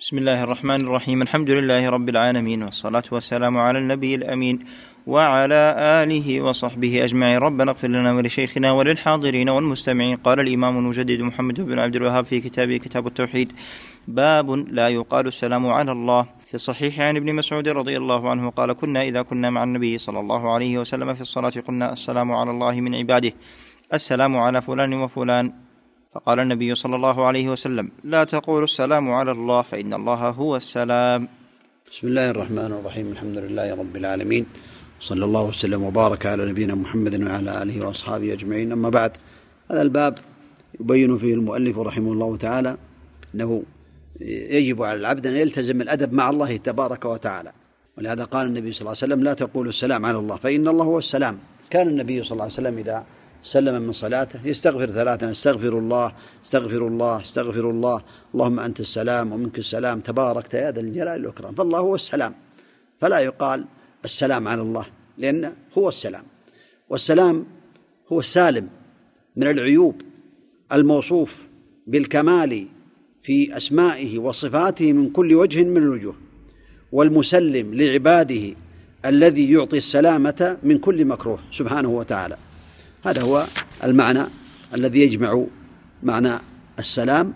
بسم الله الرحمن الرحيم الحمد لله رب العالمين والصلاة والسلام على النبي الأمين وعلى آله وصحبه أجمعين ربنا اغفر لنا ولشيخنا وللحاضرين والمستمعين قال الإمام المجدد محمد بن عبد الوهاب في كتابه كتاب التوحيد باب لا يقال السلام على الله في الصحيح عن ابن مسعود رضي الله عنه قال كنا إذا كنا مع النبي صلى الله عليه وسلم في الصلاة قلنا السلام على الله من عباده السلام على فلان وفلان فقال النبي صلى الله عليه وسلم لا تقولوا السلام على الله فإن الله هو السلام. بسم الله الرحمن الرحيم الحمد لله رب العالمين صلى الله وسلم وبارك على نبينا محمد وعلى آله وأصحابه أجمعين. أما بعد هذا الباب يبين فيه المؤلف رحمه الله تعالى أنه يجب على العبد أن يلتزم الأدب مع الله تبارك وتعالى. ولهذا قال النبي صلى الله عليه وسلم لا تقولوا السلام على الله فإن الله هو السلام. كان النبي صلى الله عليه وسلم إذا سلم من صلاته يستغفر ثلاثا استغفر الله استغفر الله استغفر الله. اللهم أنت السلام ومنك السلام. تباركت يا ذا الجلال والإكرام. فالله هو السلام. فلا يقال السلام على الله لأن هو السلام. والسلام هو السالم من العيوب الموصوف بالكمال في أسمائه وصفاته من كل وجه من الوجوه والمسلم لعباده الذي يعطي السلامة من كل مكروه سبحانه وتعالى. هذا هو المعنى الذي يجمع معنى السلام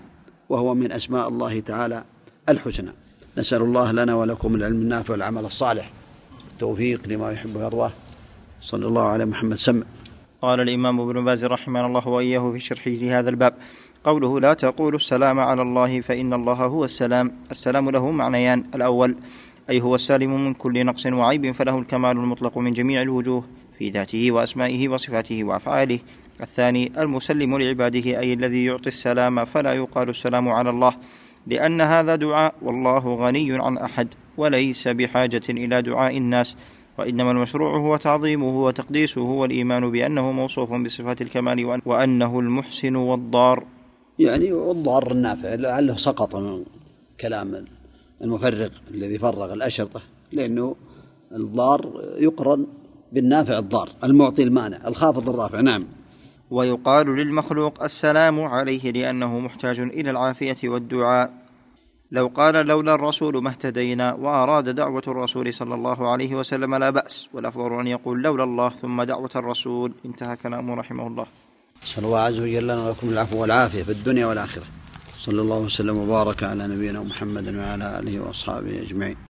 وهو من أسماء الله تعالى الحسنى. نسأل الله لنا ولكم العلم النافع والعمل الصالح. التوفيق لما يحب ويرضاه. صلى الله على محمد. سمع قال الإمام ابن باز رحمه الله وإياه في شرحه لهذا الباب. قوله لا تقولوا السلام على الله فإن الله هو السلام. السلام له معنيان. الأول أي هو السالم من كل نقص وعيب فله الكمال المطلق من جميع الوجوه. في ذاته وأسمائه وصفاته وأفعاله. الثاني المسلم لعباده أي الذي يعطي السلام فلا يقال السلام على الله لأن هذا دعاء والله غني عن أحد وليس بحاجة إلى دعاء الناس وإنما المشروع هو تعظيمه وتقديسه والإيمان بأنه موصوف بصفات الكمال وأنه المحسن والضار. يعني والضار النافع لعله سقط من كلام المفرغ الذي فرغ الأشرطة لأنه الضار يقرن بالنافع الضار المعطي المانع الخافض الرافع نعم. ويقال للمخلوق السلام عليه لأنه محتاج إلى العافية والدعاء. لو قال لولا الرسول ما اهتدينا وأراد دعوة الرسول صلى الله عليه وسلم لا بأس والأفضل أن يقول لولا الله ثم دعوة الرسول. انتهى كلامه رحمه الله. صلى الله عز وجل لنا ولكم العفو والعافية في الدنيا والآخرة. صلى الله وسلم وبارك على نبينا محمد وعلى آله وأصحابه أجمعين.